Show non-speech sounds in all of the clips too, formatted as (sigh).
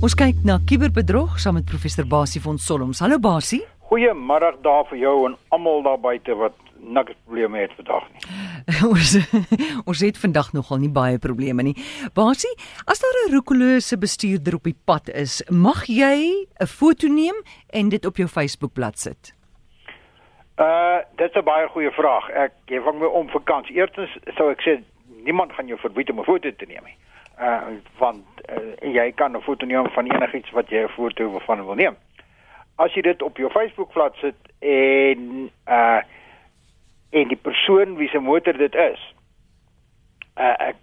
Ons kyk na kuberbedrog saam met professor Basie van Solms. Hallo Basie. Goeiemiddag daar vir jou en almal daar buite wat niks probleme het vandag nie. (laughs) ons ons het vandag nogal nie baie probleme nie. Basie, as daar 'n roekelose bestuurder op die pad is, mag jy 'n foto neem en dit op jou Facebookblad sit. Uh, dit is 'n baie goeie vraag. Ek gee van my om vakansie. Eerstens sou ek sê niemand gaan jou verbied om 'n foto te neem nie uh want uh, jy kan 'n foto neem van enigiets wat jy 'n foto van wil neem. As jy dit op jou Facebookblad sit en uh en die persoon wie se motor dit is. Uh ek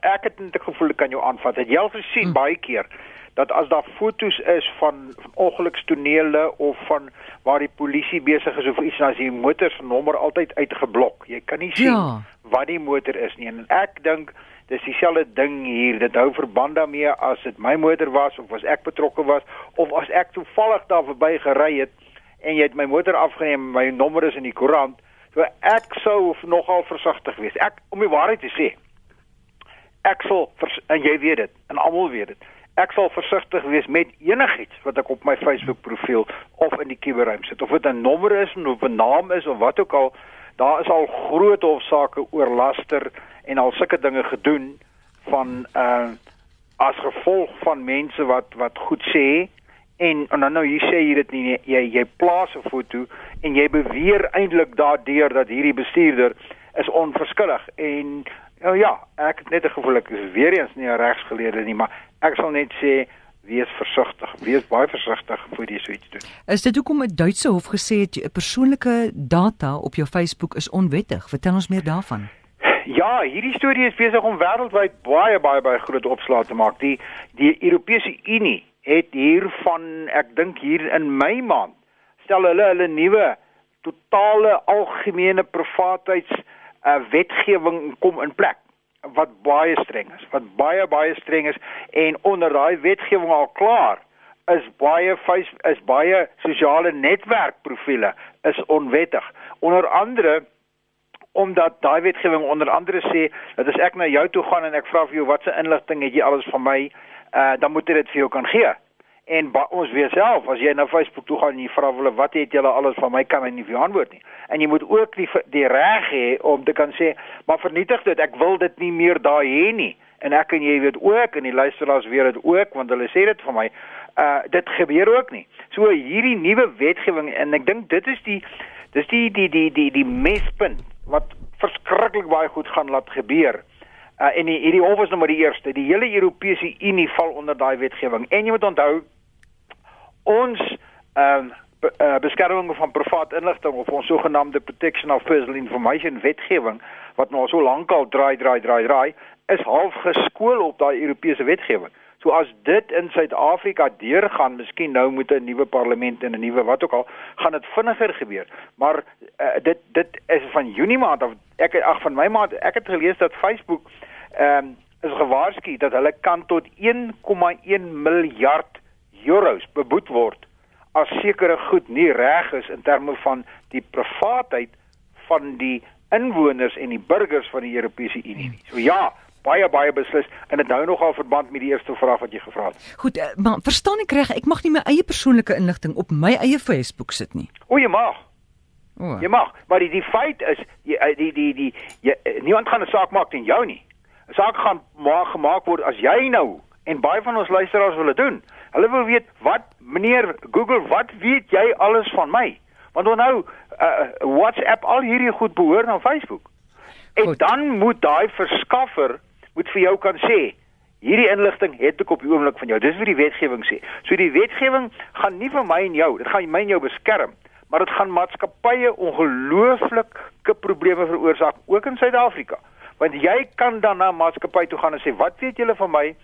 ek het net gevoel ek kan jou aanvat. Het jy al gesien hmm. baie keer dat as daar fotos is van, van ongelukstonele of van waar die polisie besig is of iets dan is die motor se nommer altyd uitgeblok. Jy kan nie sien ja. wat die motor is nie. En ek dink dis dieselfde ding hier. Dit hou verband daarmee as dit my motor was of as ek betrokke was of as ek toevallig daar verby gery het en jy het my motor afgeneem, my nommer is in die koerant. So ek sou nogal versigtig wees. Ek om die waarheid te sê. Ek sal en jy weet dit en almal weet dit. Ek sal versigtig wees met enigiets wat ek op my Facebook profiel of in die kuberruim sit. Of dit 'n nommer is of 'n naam is of wat ook al, daar is al groot hofsaake oor laster en al sulke dinge gedoen van uh as gevolg van mense wat wat goed sê en en dan nou jy sê jy dit nie jy jy plaas 'n foto en jy beweer eintlik daardeur dat hierdie bestuurder is onverskillig en nou ja ek het net 'n gevoel ek is weer eens nie 'n regsgeleerde nie maar ek sal net sê wees versigtig wees baie versigtig voor jy so iets doen. Is dit hoekom 'n Duitse hof gesê het persoonlike data op jou Facebook is onwettig? Vertel ons meer daarvan. Ja, hierdie storie is besig om wêreldwyd baie baie baie groot opslae te maak. Die die Europese Unie het hiervan, ek dink hier in Mei maand, stel hulle hulle nuwe totale algemene privaatheids uh, wetgewing kom in plek wat baie streng is. Wat baie baie streng is en onder daai wetgewing al klaar is baie face is baie sosiale netwerkprofiele is onwettig. Onder andere omdat daai wetgewing onder andere sê dat as ek na jou toe gaan en ek vra vir jou watse inligting het jy alles van my, uh, dan moet jy dit vir jou kan gee. En ons weet self as jy na Facebook toe gaan en jy vra hulle wat het julle alles van my kan hy nie vir jou antwoord nie. En jy moet ook die die reg hê om te kan sê, maar vernietig dit, ek wil dit nie meer daar hê nie. En ek en jy weet ook en die luisteraars weet dit ook want hulle sê dit vir my. Uh dit gebeur ook nie. So hierdie nuwe wetgewing en ek dink dit is die dis die die die die die mespunt wat verskriklik baie goed gaan laat gebeur. Uh, en die, hierdie hof is nou maar die eerste. Die hele Europese Unie val onder daai wetgewing. En jy moet onthou ons ehm uh, be, uh, beskerming van privaat inligting of ons sogenaamde protection of personal information wetgewing wat nou so lank al draai draai draai draai is half geskool op daai Europese wetgewing. So as dit in Suid-Afrika deurgaan, miskien nou met 'n nuwe parlement en 'n nuwe wat ook al, gaan dit vinniger gebeur. Maar uh, dit dit is van Junie maand of ek ag van my maand, ek het gelees dat Facebook ehm um, is gewaarsku dat hulle kan tot 1,1 miljard euros beboet word as sekere goed nie reg is in terme van die privaatheid van die inwoners en die burgers van die Europese Unie. So ja, baie baie beslis en dit hou nogal verband met die eerste vraag wat jy gevra het. Goed, uh, maar verstaan ek reg, ek mag nie my eie persoonlike inligting op my eie Facebook sit nie. O, jy mag. O. Jy mag, maar die die feit is jy, eh, die die die jy, eh, niemand gaan 'n saak maak teen jou nie. 'n Saak gaan maak gemaak word as jy nou en baie van ons luisteraars wil dit doen. Hulle wil weet wat meneer Google, wat weet jy alles van my? Want onthou, uh, WhatsApp al hierdie goed behoort aan Facebook. En goed. dan moet daai verskaffer moet vir jou kan sê hierdie inligting het ek op die oomblik van jou. Dis wat die wetgewing sê. So die wetgewing gaan nie vir my en jou, dit gaan my en jou beskerm, maar dit gaan maatskappye ongelooflike probleme veroorsaak ook in Suid-Afrika. Want jy kan dan na maatskappy toe gaan en sê, "Wat weet julle van my?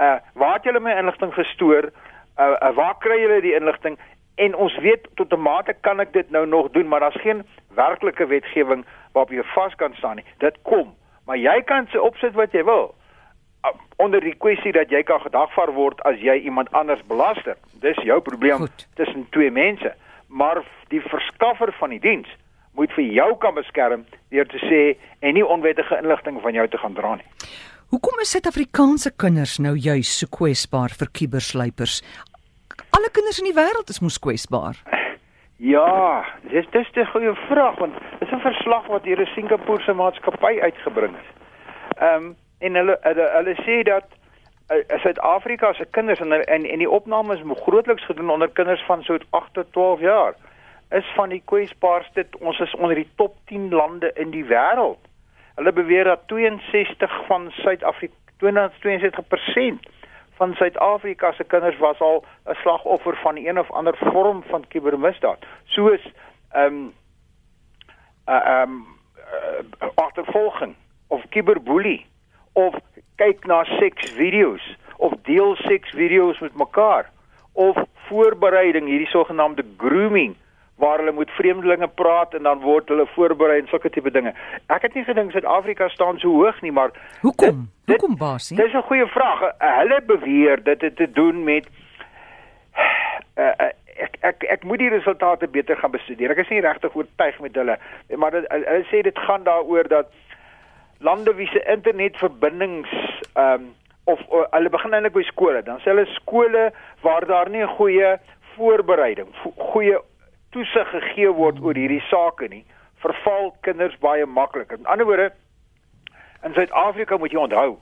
Uh waar het julle my inligting gestoor? Uh, uh waar kry julle die inligting?" En ons weet tot 'n mate kan ek dit nou nog doen, maar daar's geen werklike wetgewing waarop jy vas kan staan nie. Dit kom maar jy kan se opsit wat jy wil uh, onder die kwessie dat jy kan gedagvaar word as jy iemand anders belaster. Dis jou probleem tussen twee mense, maar die verskaffer van die diens moet vir jou kan beskerm deur te sê en nie onwettige inligting van jou te gaan dra nie. Hoekom is Suid-Afrikaanse kinders nou juis so kwesbaar vir kubersluipers? Alle kinders in die wêreld is mos kwesbaar. Ja, dis dis 'n goeie vraag want dis 'n verslag wat hier 'n Singapoorse maatskappy uitgebring het. Ehm um, en hulle hulle, hulle sê dat uh, Suid-Afrika se kinders en en en die opname is grootliks gedoen onder kinders van so 8 tot 12 jaar is van die kwesbaarste ons is onder die top 10 lande in die wêreld. Hulle beweer dat 62 van Suid-Afrika 262% van Suid-Afrika se kinders was al 'n slagoffer van een of ander vorm van kubermisdaad, soos ehm um, ehm um, uh, agtervolging of kuberboelie of kyk na seksvideo's of deel seksvideo's met mekaar of voorbereiding hierdie sogenaamde grooming waar hulle met vreemdelinge praat en dan word hulle voorberei en sulke tipe dinge. Ek het nie gedink Suid-Afrika staan so hoog nie, maar hoekom? Dit, hoekom basie? Dis 'n goeie vraag. Hulle beweer dit het te doen met uh, uh, ek ek ek moet die resultate beter gaan bestudeer. Ek is nie regtig oortuig met hulle, maar dit, hulle sê dit gaan daaroor dat lande wie se internetverbindings ehm um, of, of hulle begin eintlik by skole, dan sê hulle skole waar daar nie 'n goeie voorbereiding, goeie toesig gegee word oor hierdie sake nie, verval kinders baie maklik. In ander woorde, in Suid-Afrika moet jy onthou,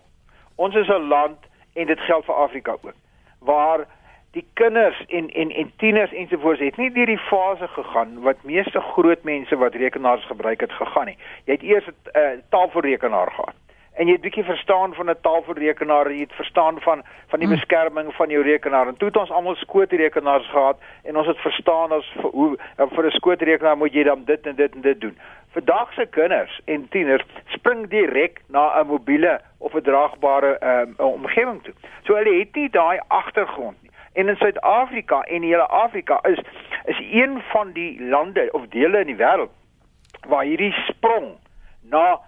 ons is 'n land en dit geld vir Afrika ook, waar die kinders en en en tieners ensovoorts het nie deur die fase gegaan wat meeste groot mense wat rekenaars gebruik het gegaan nie. Jy het eers 'n uh, tafelrekenaar gehad en jy het bietjie verstaan van 'n taalverrekenaar en jy het verstaan van van die hmm. beskerming van jou rekenaar en toe het ons almal skootrekenaars gehad en ons het verstaan as hoe vir 'n skootrekenaar moet jy dan dit en dit en dit doen. Vandag se kinders en tieners spring direk na 'n mobiele of 'n draagbare um, omgewing toe. So hulle het nie daai agtergrond nie. En in Suid-Afrika en die hele Afrika is is een van die lande of dele in die wêreld waar hierdie sprong na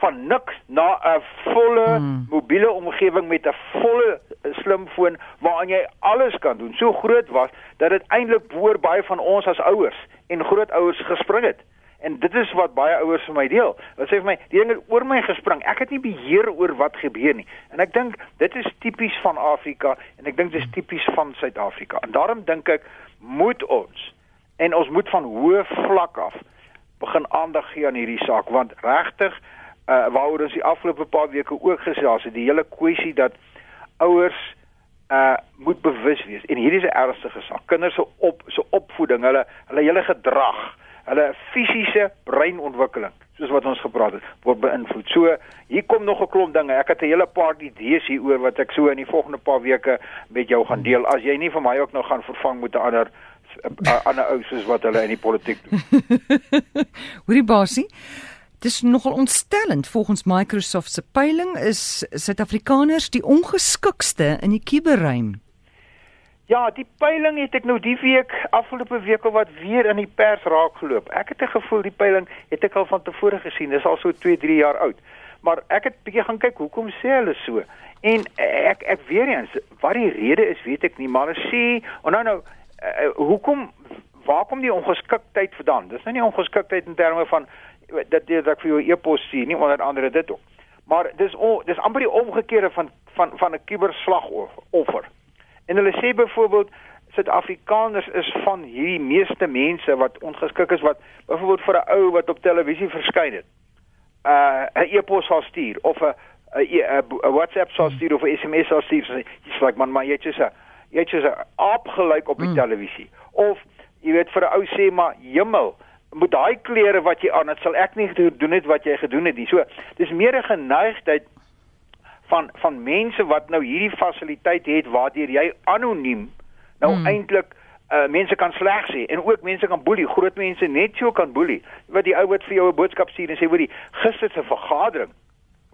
van niks na 'n volle hmm. mobiele omgewing met 'n volle eh, slimfoon waaraan jy alles kan doen. So groot was dat dit eintlik boor baie van ons as ouers en grootouers gespring het. En dit is wat baie ouers vir my deel. Hulle sê vir my, die ding het oor my gespring. Ek het nie beheer oor wat gebeur nie. En ek dink dit is tipies van Afrika en ek dink dit is tipies van Suid-Afrika. En daarom dink ek moet ons en ons moet van hoë vlak af begin aandag gee aan hierdie saak want regtig uh, waaroor ons die afgelope paar weke ook gesels het, die hele kwessie dat ouers uh moet bewus wees en hierdie is 'n ernstige saak. Kinders se op se opvoeding, hulle hulle hele gedrag, hulle fisiese breinontwikkeling, soos wat ons gepraat het, word beïnvloed. So, hier kom nog 'n klomp dinge. Ek het 'n hele paar idees hieroor wat ek so in die volgende paar weke met jou gaan deel. As jy nie vir my ook nog gaan vervang met 'n ander 'n ander ou soos wat hulle in die politiek doen. (laughs) Hoorie basie. Dis nogal ontstellend volgens Microsoft se peiling is Suid-Afrikaners die ongeskikste in die kuberruim. Ja, die peiling het ek nou die week afgelope week al wat weer in die pers raak geloop. Ek het 'n gevoel die peiling het ek al van tevore gesien. Dis al so 2, 3 jaar oud. Maar ek het bietjie gaan kyk hoekom sê hulle so. En ek ek weer eens, wat die rede is, weet ek nie, maar hulle sê, oh nou nou, uh, hoekom waar kom die ongeskiktheid vandaan? Dis nou nie ongeskiktheid in terme van dat dit ek vir jou e-pos sien nie onder andere dit ook. Maar dis o, dis amper die omgekeerde van van van 'n kuberslagoffer. En hulle sê byvoorbeeld Suid-Afrikaners is van hierdie meeste mense wat ongeskik is wat byvoorbeeld vir 'n ou wat op televisie verskyn het. Uh 'n e-pos sal stuur of 'n 'n WhatsApp sal stuur of 'n SMS sal stuur. Dis like man, maar jy sê jy sê opgelyk op die mm. televisie of jy weet vir 'n ou sê maar hemel moet daai klere wat jy aan het sal ek nie doen het wat jy gedoen het nie. So dis meer 'n geneigtheid van van mense wat nou hierdie fasiliteit het waardeur jy anoniem nou hmm. eintlik uh, mense kan sleg sê en ook mense kan boelie, groot mense net so kan boelie. Wat die ou wat vir jou 'n boodskap stuur en sê hoorie, gister se vergadering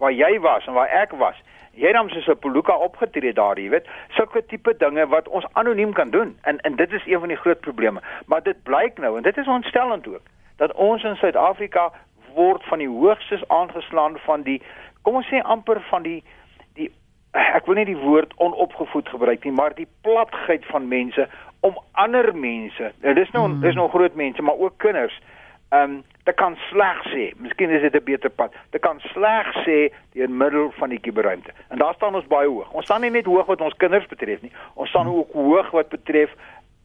waar jy was en waar ek was, jy dan soos 'n poluka opgetree daar, jy weet, sulke tipe dinge wat ons anoniem kan doen. En en dit is een van die groot probleme. Maar dit blyk nou en dit is ontstellend ook dat ons in Suid-Afrika word van die hoogstes aangeslaan van die kom ons sê amper van die die ek wil nie die woord onopgevoed gebruik nie, maar die platheid van mense om ander mense. Nou dis nou hmm. dis nou groot mense, maar ook kinders um Dit kan sleg sê, miskien is dit 'n beter pad. Dit kan sleg sê deur middel van die kuberruimte. En daar staan ons baie hoog. Ons staan nie net hoog wat ons kinders betref nie. Ons staan ook hoog wat betref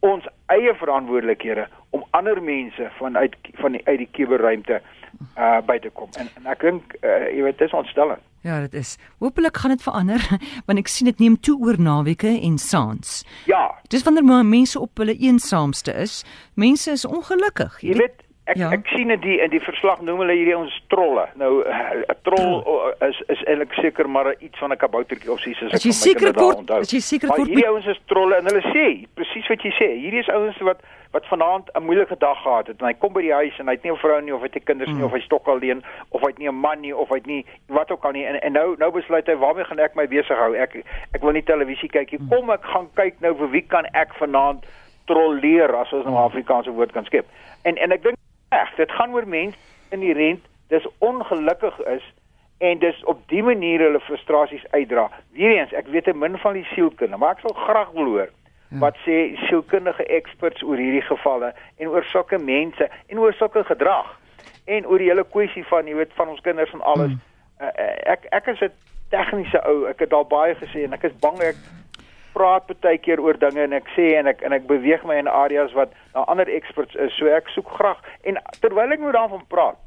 ons eie verantwoordelikhede om ander mense vanuit van die uit die kuberruimte uh by te kom. En, en ek dink uh, jy weet dit is ontstellend. Ja, dit is. Hoopelik gaan dit verander (laughs) want ek sien dit neem toe oor naweke en saans. Ja, Dis wanneer mense op hulle eensaamste is. Mense is ongelukkig. jy weet ek Ja. ja. ek sien in die in die verslag noem hulle hierdie ons trolle. Nou uh, 'n troll uh, is is eintlik seker maar iets van 'n kaboutertjie of as As jy van my kort- onthou. as jy sekere Maar kort hierdie ouens is trolle en hulle sê presies wat jy sê. Hierdie is ouens wat wat vanaand 'n moeilike dag gehad het en hy kom by die huis en hy het nie 'n vrou nie of hy het nie kinders nie Mm. of hy stok alleen of hy het nie 'n man nie of hy het nie wat ook al nie en, en nou nou besluit hy waarmee gaan ek my besig hou? Ek ek wil nie televisie kyk Mm. nie. Kom ek gaan kyk nou vir wie kan ek vanaand trolleer as ons nou 'n Afrikaanse woord kan skep. En en ek dink reg, dit gaan oor mense in die rent dis ongelukkig is en dis op die manier hulle frustrasies uitdra. Weereens, ek weet min van die sielkunde, maar ek sal graag wil hoor Ja. wat sê sielkundige experts oor hierdie gevalle en oor sulke mense en oor sulke gedrag en oor die hele kwessie van jy weet van ons kinders en alles. Mm. Uh, uh, ek ek is 'n tegniese ou. Ek het al baie gesê en ek is bang ek praat baie keer oor dinge en ek sê en ek en ek beweeg my in areas wat na ander experts is. So ek soek graag en terwyl ek nou daarvan praat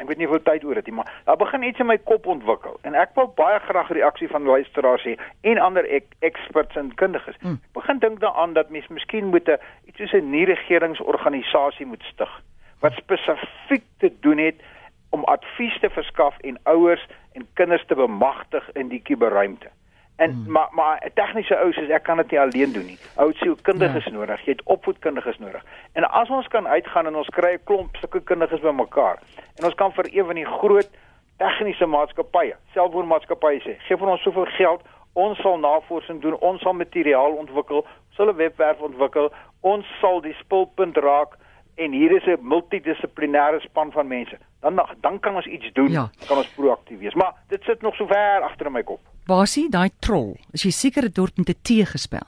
Ek weet nie hoeveel tyd oor dit nie, maar daar begin iets in my kop ontwikkel en ek wil baie graag reaksie van luisteraars hê en ander ek, experts en kundiges. Mm. Ek begin dink daaraan dat mens miskien moet 'n iets soos 'n nie regeringsorganisasie moet stig wat spesifiek te doen het om advies te verskaf en ouers en kinders te bemagtig in die kuberruimte. En Hmm. mm. maar maar 'n tegniese ou soos ek kan dit nie alleen doen nie. Ou sielkundiges Ja. ja. nodig, jy het opvoedkundiges nodig. En as ons kan uitgaan en ons kry 'n klomp sulke kundiges bymekaar en ons kan vir een van die groot tegniese maatskappye, selfwoonmaatskappye sê, gee vir ons soveel geld, ons sal navorsing doen, ons sal materiaal ontwikkel, ons sal 'n webwerf ontwikkel, ons sal die spulpunt raak en hier is 'n multidissiplinêre span van mense. Dan dan kan ons iets doen, Ja. kan ons proaktief wees. Maar dit sit nog so ver agter in my kop. Basie, daai troll. Is jy seker dit word met 'n T gespel?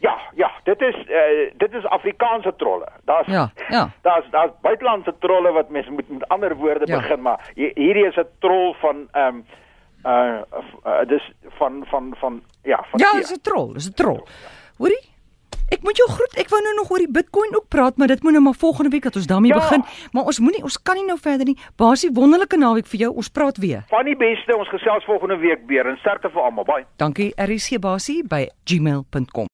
Ja, ja, dit is uh, dit is Afrikaanse trolle. Daar's Ja, ja. (laughs) Daar's daar's buitelandse trolle wat mense moet met ander woorde Ja. ja. begin, maar hi- hierdie is 'n troll van ehm um, uh, uh dis van van van ja, van Ja, dis 'n troll, dis 'n troll. Hoorie? Ek moet jou groet. Ek wou nou nog oor die Bitcoin ook praat, maar dit moet nou maar volgende week dat ons daarmee Ja. begin. Maar ons moenie ons kan nie nou verder nie. Basie wonderlike naweek vir jou. Ons praat weer. Van die beste, ons gesels volgende week weer en sterkte vir almal. Bye. Dankie RC Basie by gmail.com.